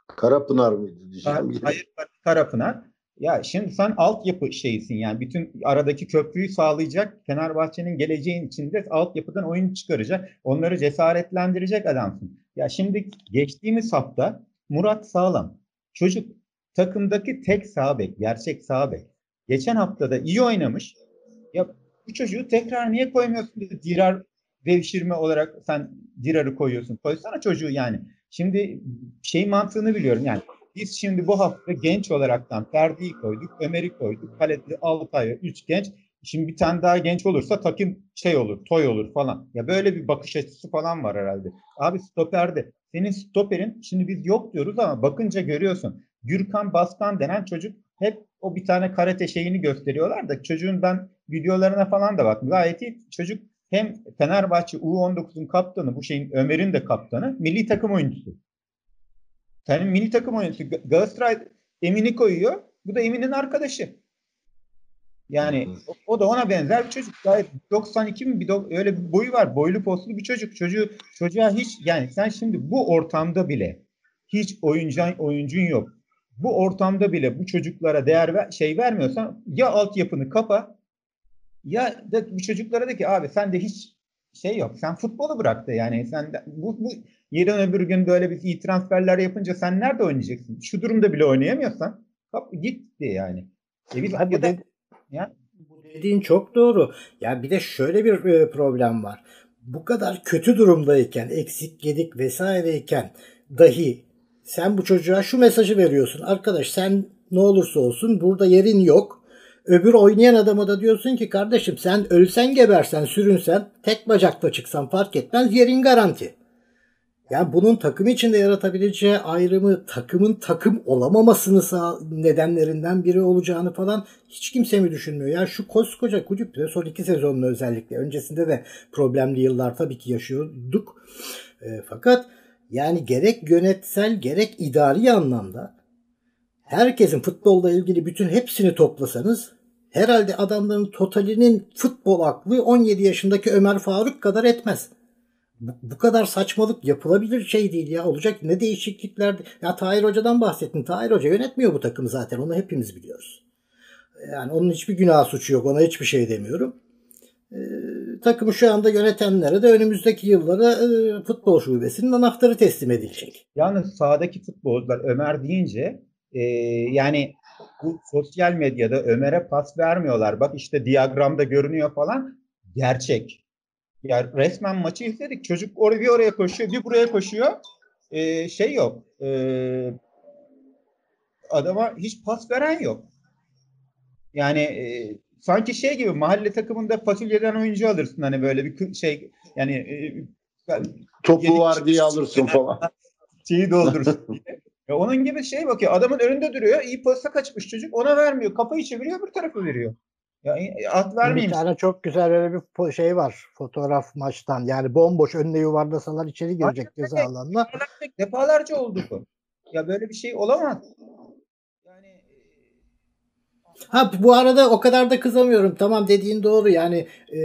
Karapınar mıydı diyeceğim. Kar, hayır Karapınar. Ya şimdi sen altyapı şeysin yani bütün aradaki köprüyü sağlayacak Fenerbahçe'nin geleceğin içinde altyapıdan oyun çıkaracak. Onları cesaretlendirecek adamsın. Ya şimdi geçtiğimiz hafta Murat Sağlam çocuk takımdaki tek sağ bek, gerçek sağ bek. Geçen hafta da iyi oynamış. Ya bu çocuğu tekrar niye koymuyorsun? Dirar devşirme olarak sen Dirar'ı koyuyorsun. Koysana çocuğu yani. Şimdi şey mantığını biliyorum yani. Biz şimdi bu hafta genç olaraktan Ferdi'yi koyduk, Ömer'i koyduk, kalede Altay'ı, üç genç. Şimdi bir tane daha genç olursa takım şey olur, toy olur falan. Ya böyle bir bakış açısı falan var herhalde. Abi stoperde. Senin stoperin şimdi biz yok diyoruz ama bakınca görüyorsun. Gürkan Baskan denen çocuk hep o bir tane karate şeyini gösteriyorlar da çocuğun ben videolarına falan da baktım. Gayet iyi. Çocuk hem Fenerbahçe U19'un kaptanı, bu şeyin Ömer'in de kaptanı, milli takım oyuncusu. Senin milli takım oyuncusu Galatasaray Emin'i koyuyor. Bu da Emin'in arkadaşı. Yani o, o da ona benzer bir çocuk. Gayet 92 mi bir do, öyle bir boyu var. Boylu postlu bir çocuk. Çocuğu çocuğa hiç yani sen şimdi bu ortamda bile hiç oyuncun oyuncun yok. Bu ortamda bile bu çocuklara değer ver, şey vermiyorsan ya altyapını kapa ya da bu çocuklara de ki abi sen de hiç şey yok. Sen futbolu bıraktı yani. Sen de, bu, bu yarın öbür gün böyle bir iyi transferler yapınca sen nerede oynayacaksın? Şu durumda bile oynayamıyorsan kap, git diye yani. E biz Abi de, ya. Bu dediğin çok doğru. Ya bir de şöyle bir e, problem var. Bu kadar kötü durumdayken, eksik gedik vesaireyken dahi sen bu çocuğa şu mesajı veriyorsun. Arkadaş sen ne olursa olsun burada yerin yok Öbür oynayan adama da diyorsun ki kardeşim sen ölsen gebersen sürünsen tek bacakla çıksan fark etmez yerin garanti. Yani bunun takım içinde yaratabileceği ayrımı takımın takım olamamasını sağ nedenlerinden biri olacağını falan hiç kimse mi düşünmüyor? Yani şu koskoca kulüpte son iki sezonun özellikle öncesinde de problemli yıllar tabii ki yaşıyorduk. E, fakat yani gerek yönetsel gerek idari anlamda herkesin futbolla ilgili bütün hepsini toplasanız herhalde adamların totalinin futbol aklı 17 yaşındaki Ömer Faruk kadar etmez. Bu, bu kadar saçmalık yapılabilir şey değil ya. Olacak ne değişiklikler. Ya Tahir Hoca'dan bahsettin. Tahir Hoca yönetmiyor bu takımı zaten. Onu hepimiz biliyoruz. Yani onun hiçbir günah suçu yok. Ona hiçbir şey demiyorum. Ee, takımı şu anda yönetenlere de önümüzdeki yıllara e, futbol şubesinin anahtarı teslim edilecek. Yalnız sahadaki futbolcular Ömer deyince e, yani bu sosyal medyada Ömer'e pas vermiyorlar. Bak işte diyagramda görünüyor falan. Gerçek. Ya resmen maçı izledik. Çocuk oraya bir oraya koşuyor, bir buraya koşuyor. Ee, şey yok. Ee, adama hiç pas veren yok. Yani e, sanki şey gibi mahalle takımında fasulyeden oyuncu alırsın hani böyle bir şey yani e, topu var diye alırsın falan. Şeyi doldurursun. Ya onun gibi şey bakıyor. Adamın önünde duruyor. İyi posta kaçmış çocuk. Ona vermiyor. Kafayı çeviriyor bir tarafı veriyor. Ya at vermeyeyim. Bir tane çok güzel öyle bir şey var. Fotoğraf maçtan. Yani bomboş önüne yuvarlasalar içeri girecek ceza alanına. Defalarca oldu bu. Ya böyle bir şey olamaz. Ha bu arada o kadar da kızamıyorum. Tamam dediğin doğru. Yani e,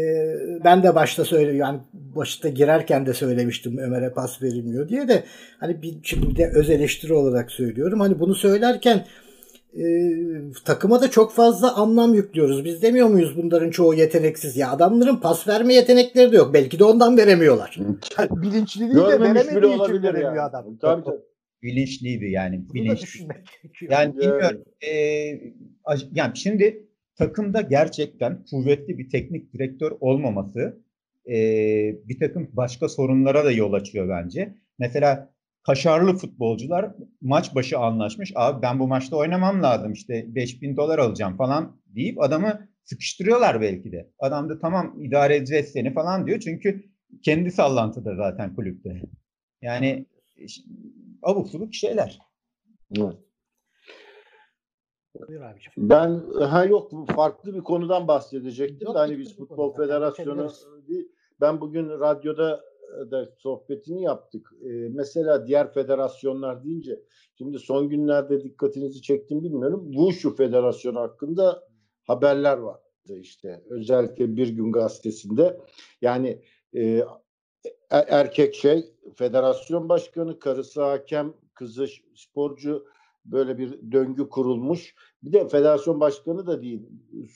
ben de başta söyle yani başta girerken de söylemiştim Ömer'e pas verilmiyor diye de hani bir şimdi de öz eleştiri olarak söylüyorum. Hani bunu söylerken e, takıma da çok fazla anlam yüklüyoruz. Biz demiyor muyuz bunların çoğu yeteneksiz? Ya adamların pas verme yetenekleri de yok. Belki de ondan veremiyorlar. Bilinçli değil de veremediği için veremiyor yani. adam. Tabii tabii bilinçliydi yani. Bilinçli. Yani bilmiyorum. E, yani şimdi takımda gerçekten kuvvetli bir teknik direktör olmaması e, bir takım başka sorunlara da yol açıyor bence. Mesela kaşarlı futbolcular maç başı anlaşmış. Abi ben bu maçta oynamam lazım işte 5000 dolar alacağım falan deyip adamı sıkıştırıyorlar belki de. Adam da tamam idare edeceğiz seni falan diyor. Çünkü kendi sallantıda zaten kulüpte. Yani abuk subuk şeyler. Evet. Ben ha yok farklı bir konudan bahsedecektim. Yok, hani biz Futbol. Federasyonu. Ben bugün radyoda da sohbetini yaptık. Ee, mesela diğer federasyonlar deyince şimdi son günlerde dikkatinizi çektim bilmiyorum. Wushu Federasyonu hakkında haberler vardı işte. Özellikle Bir Gün Gazetesi'nde. Yani e, e- erkek şey federasyon başkanı, karısı hakem, kızı sporcu böyle bir döngü kurulmuş. Bir de federasyon başkanı da değil.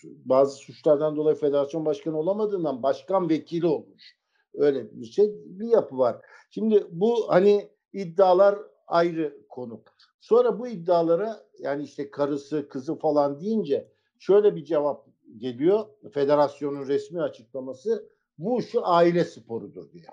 Bazı suçlardan dolayı federasyon başkanı olamadığından başkan vekili olmuş. Öyle bir şey, bir yapı var. Şimdi bu hani iddialar ayrı konu. Sonra bu iddialara yani işte karısı, kızı falan deyince şöyle bir cevap geliyor. Federasyonun resmi açıklaması bu şu aile sporudur diye.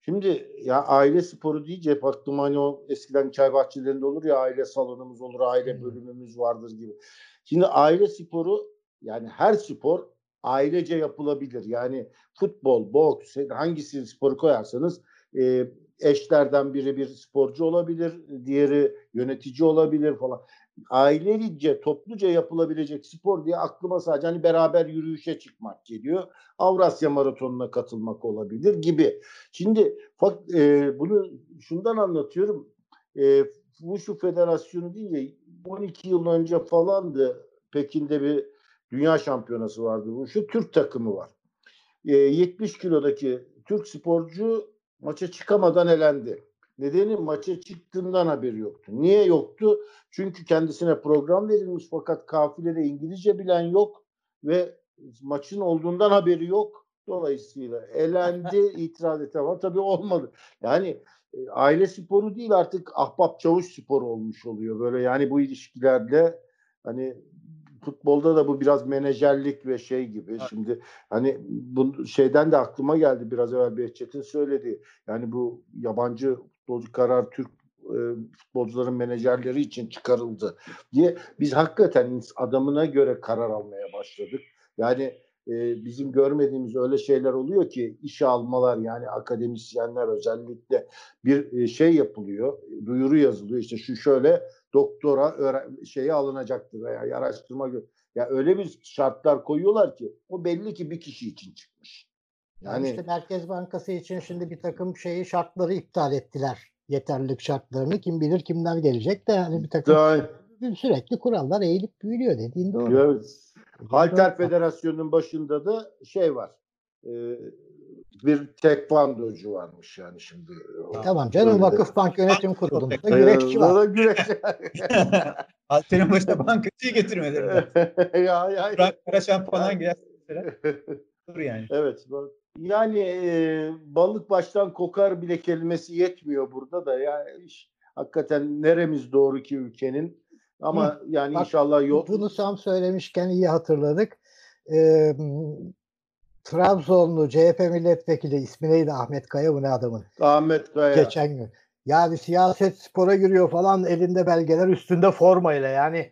Şimdi ya aile sporu deyince hep aklıma hani o eskiden çay bahçelerinde olur ya aile salonumuz olur, aile bölümümüz vardır gibi. Şimdi aile sporu yani her spor ailece yapılabilir. Yani futbol, boks hangisi sporu koyarsanız e, eşlerden biri bir sporcu olabilir, diğeri yönetici olabilir falan. Ailelice, topluca yapılabilecek spor diye aklıma sadece hani beraber yürüyüşe çıkmak geliyor. Avrasya Maratonu'na katılmak olabilir gibi. Şimdi e, bunu şundan anlatıyorum. E, Wushu Federasyonu deyince 12 yıl önce falandı Pekin'de bir dünya şampiyonası vardı. Wushu Türk takımı var. E, 70 kilodaki Türk sporcu maça çıkamadan elendi. Nedeni maça çıktığından haberi yoktu. Niye yoktu? Çünkü kendisine program verilmiş fakat kafilede İngilizce bilen yok ve maçın olduğundan haberi yok. Dolayısıyla elendi, itiraz etti ama tabii olmadı. Yani e, aile sporu değil artık ahbap çavuş sporu olmuş oluyor. Böyle yani bu ilişkilerde hani futbolda da bu biraz menajerlik ve şey gibi. Şimdi hani bu şeyden de aklıma geldi biraz evvel Behçet'in söylediği. Yani bu yabancı futbolcu karar Türk e, futbolcuların menajerleri için çıkarıldı diye biz hakikaten adamına göre karar almaya başladık. Yani e, bizim görmediğimiz öyle şeyler oluyor ki işe almalar yani akademisyenler özellikle bir e, şey yapılıyor, duyuru yazılıyor işte şu şöyle doktora öğren- şeyi alınacaktır veya araştırma ya öyle bir şartlar koyuyorlar ki o belli ki bir kişi için çıkmış. Yani Yani işte Merkez Bankası için şimdi bir takım şeyi şartları iptal ettiler. Yeterlilik şartlarını kim bilir kimler gelecek de hani bir takım daha, sürekli kurallar eğilip büyülüyor dediğin doğru. evet. Halter. Federasyonu'nun başında da şey var. e, bir tekvandocu varmış yani şimdi. Tamam canım Öyle de. Vakıfbank Yönetim Kurulu'nda güreşçi var. o da güreş. Halterin başına bankacıyı getirmeleri lazım. ya, ya, Burak Karaşan falan gelsin. Dur yani. Evet. Yani e, balık baştan kokar bile kelimesi yetmiyor burada da. Yani iş, hakikaten neremiz doğru ki ülkenin. Ama yani bak, inşallah yol. Bunu Sam söylemişken iyi hatırladık. Ee, Trabzonlu CHP milletvekili ismi neydi Ahmet Kaya bu ne adamın? Ahmet Kaya. Geçen gün. Ya bir siyaset spora giriyor falan elinde belgeler üstünde formayla yani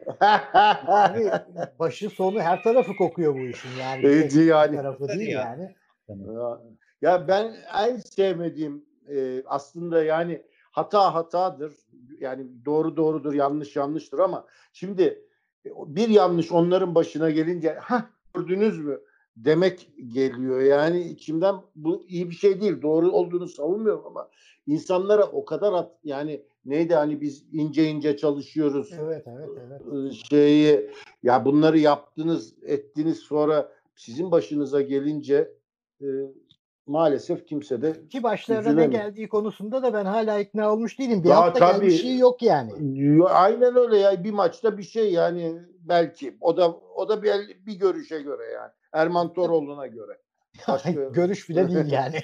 Abi başı sonu her tarafı kokuyor bu işin yani. Evet, yani. tarafı değil Ya. yani. Ya- ya ben en sevmediğim e, aslında yani hata hatadır. Yani doğru doğrudur, yanlış yanlıştır ama şimdi e, bir yanlış onların başına gelince ha gördünüz mü demek geliyor. Yani içimden bu iyi bir şey değil. Doğru olduğunu savunmuyorum ama insanlara o kadar at, yani neydi hani biz ince ince çalışıyoruz Evet evet evet. şeyi ya bunları yaptınız ettiniz sonra sizin başınıza gelince e, maalesef kimse de Ki başlarına ne geldiği konusunda da ben hala ikna olmuş değilim. Bir Ya hafta tabii. gelmiş şey yok yani. aynen öyle ya bir maçta bir şey yani belki o da o da bir, bir görüşe göre yani Erman Toroğlu'na göre Başka- Görüş bile değil yani.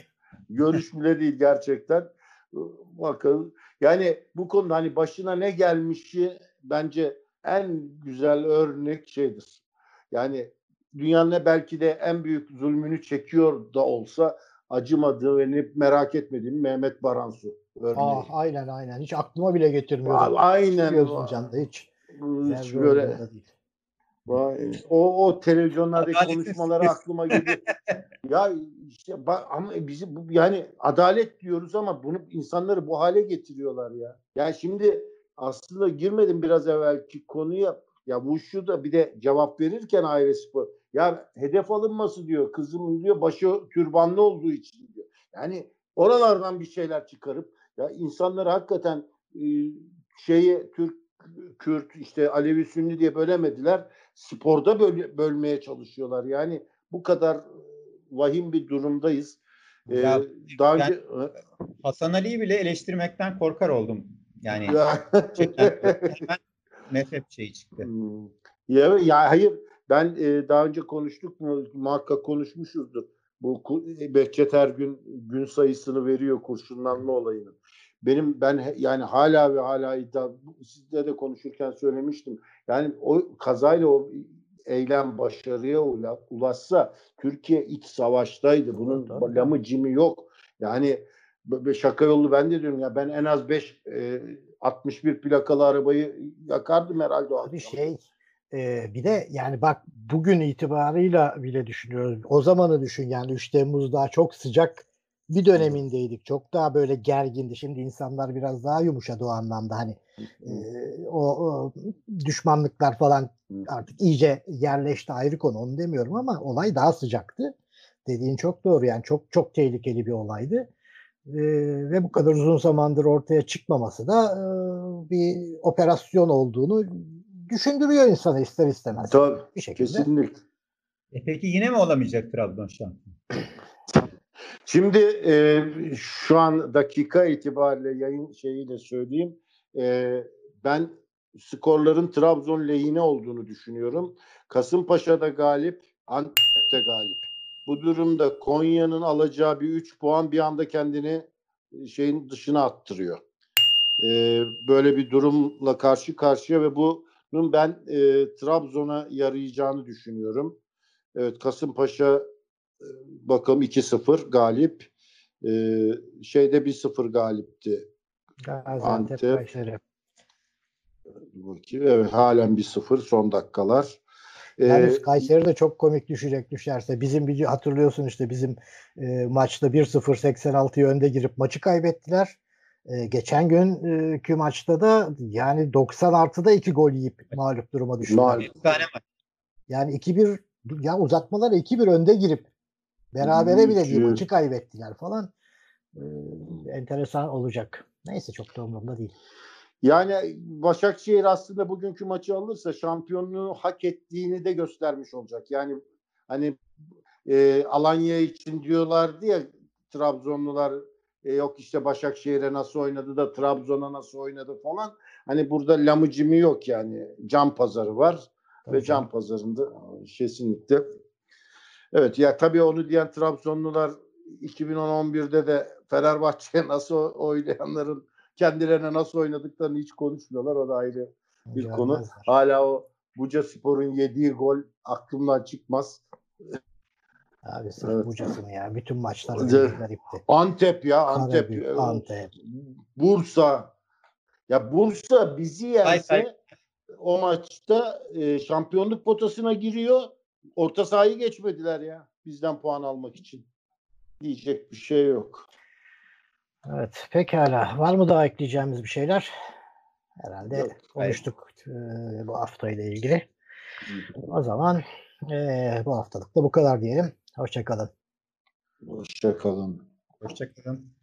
görüş bile değil gerçekten bakalım yani bu konuda hani başına ne gelmişi bence en güzel örnek şeydir yani dünyanın belki de en büyük zulmünü çekiyor da olsa acımadığı ve merak etmediğim Mehmet Baransu örneği. Ah, aynen aynen. Hiç aklıma bile getirmiyorum. Aynen. Gözüm canda hiç. Hiç böyle görmüyor da değil. Vay, o o televizyonlardaki Adaletsiz. konuşmaları aklıma geliyor. ya işte ba- ama bizi bu yani adalet diyoruz ama bunu insanları bu hale getiriyorlar ya. Ya şimdi aslında girmedim biraz evvelki konuya. Ya Wushu da bir de cevap verirken Aile Spor ya hedef alınması diyor kızımın diyor başı türbanlı olduğu için diyor. Yani oralardan bir şeyler çıkarıp ya insanları hakikaten e, şeyi Türk Kürt işte Alevi Sünni diye bölemediler. Sporda böl, bölmeye çalışıyorlar. Yani bu kadar vahim bir durumdayız. Ee, Ya, daha önce Hasan Ali'yi bile eleştirmekten korkar oldum. Yani Ya- hemen nefret şeyi çıktı. Hmm. Ya, ya hayır ben e, daha önce konuştuk mu muhakkak konuşmuşuzdur. Bu ku- Behçet her gün gün sayısını veriyor kurşunlanma olayını. Benim ben yani hala ve hala iddia sizle de konuşurken söylemiştim. Yani o kazayla o eylem başarıya ula- ulaşsa Türkiye iç savaştaydı. Bunun Tabii. lamı cimi yok. Yani şaka yolu ben de diyorum ya ben en az 5 61 plakalı arabayı yakardım herhalde Bir şey e, bir de yani bak bugün itibarıyla bile düşünüyoruz. O zamanı düşün yani 3 Temmuz daha çok sıcak bir dönemindeydik. Çok daha böyle gergindi. Şimdi insanlar biraz daha yumuşadı o anlamda. Hani e, o, o düşmanlıklar falan artık iyice yerleşti ayrı konu onu demiyorum ama olay daha sıcaktı. Dediğin çok doğru yani çok çok tehlikeli bir olaydı. Ee, ve bu kadar uzun zamandır ortaya çıkmaması da e, bir operasyon olduğunu düşündürüyor insana ister istemez. Tabii, bir şekilde. kesinlikle. E peki yine mi olamayacak Trabzon şampiyon? Şimdi e, şu an dakika itibariyle yayın şeyiyle söyleyeyim. E, ben skorların Trabzon lehine olduğunu düşünüyorum. Kasımpaşa'da galip, Antep'te galip. Bu durumda Konya'nın alacağı bir 3 puan bir anda kendini e, şeyin dışına attırıyor. E, böyle bir durumla karşı karşıya ve bunun ben e, Trabzon'a yarayacağını düşünüyorum. Evet Kasımpaşa e, bakalım 2-0 galip. E, şeyde 1-0 galipti. Gaziantep Antep. Kayseri. Bakayım. Evet halen 1-0 son dakikalar. Yani Kayseri de çok komik düşecek düşerse. Bizim video hatırlıyorsun işte bizim e, maçta 1-0 86'yı önde girip maçı kaybettiler. E, geçen günkü maçta da yani 90 artıda 2 gol yiyip mağlup duruma düştüler. Bir. Yani 2-1 ya uzatmalara 2-1 önde girip berabere bile değil Üç- maçı kaybettiler falan. Ee, enteresan olacak. Neyse çok da umurumda değil. Yani Başakşehir aslında bugünkü maçı alırsa şampiyonluğu hak ettiğini de göstermiş olacak. Yani hani e, Alanya için diyorlardı ya Trabzonlular e, yok işte Başakşehir'e nasıl oynadı da Trabzon'a nasıl oynadı falan. Hani burada lamıcımı yok yani. Can pazarı var ve Tabii can pazarında kesinlikle. Evet ya tabii onu diyen Trabzonlular 2011'de de Fenerbahçe'ye nasıl oynayanların kendilerine nasıl oynadıklarını hiç konuşmuyorlar. O da ayrı bir konu. Görmezler. Hala o Buca Spor'un yediği gol aklımdan çıkmaz. Abi sırf Evet. bucasını ya. Bütün maçlar garipti. Antep ya Antep. Karabük, e, Antep. Bursa. Ya Bursa bizi yense Ay, ay. o maçta e, şampiyonluk potasına giriyor. Orta sahayı geçmediler ya bizden puan almak için. Diyecek bir şey yok. Evet pekala. Var mı daha ekleyeceğimiz bir şeyler? Herhalde Yok, konuştuk e, bu haftayla ilgili. O zaman e, bu haftalık da bu kadar diyelim. Hoşçakalın. Hoşçakalın. Hoşçakalın.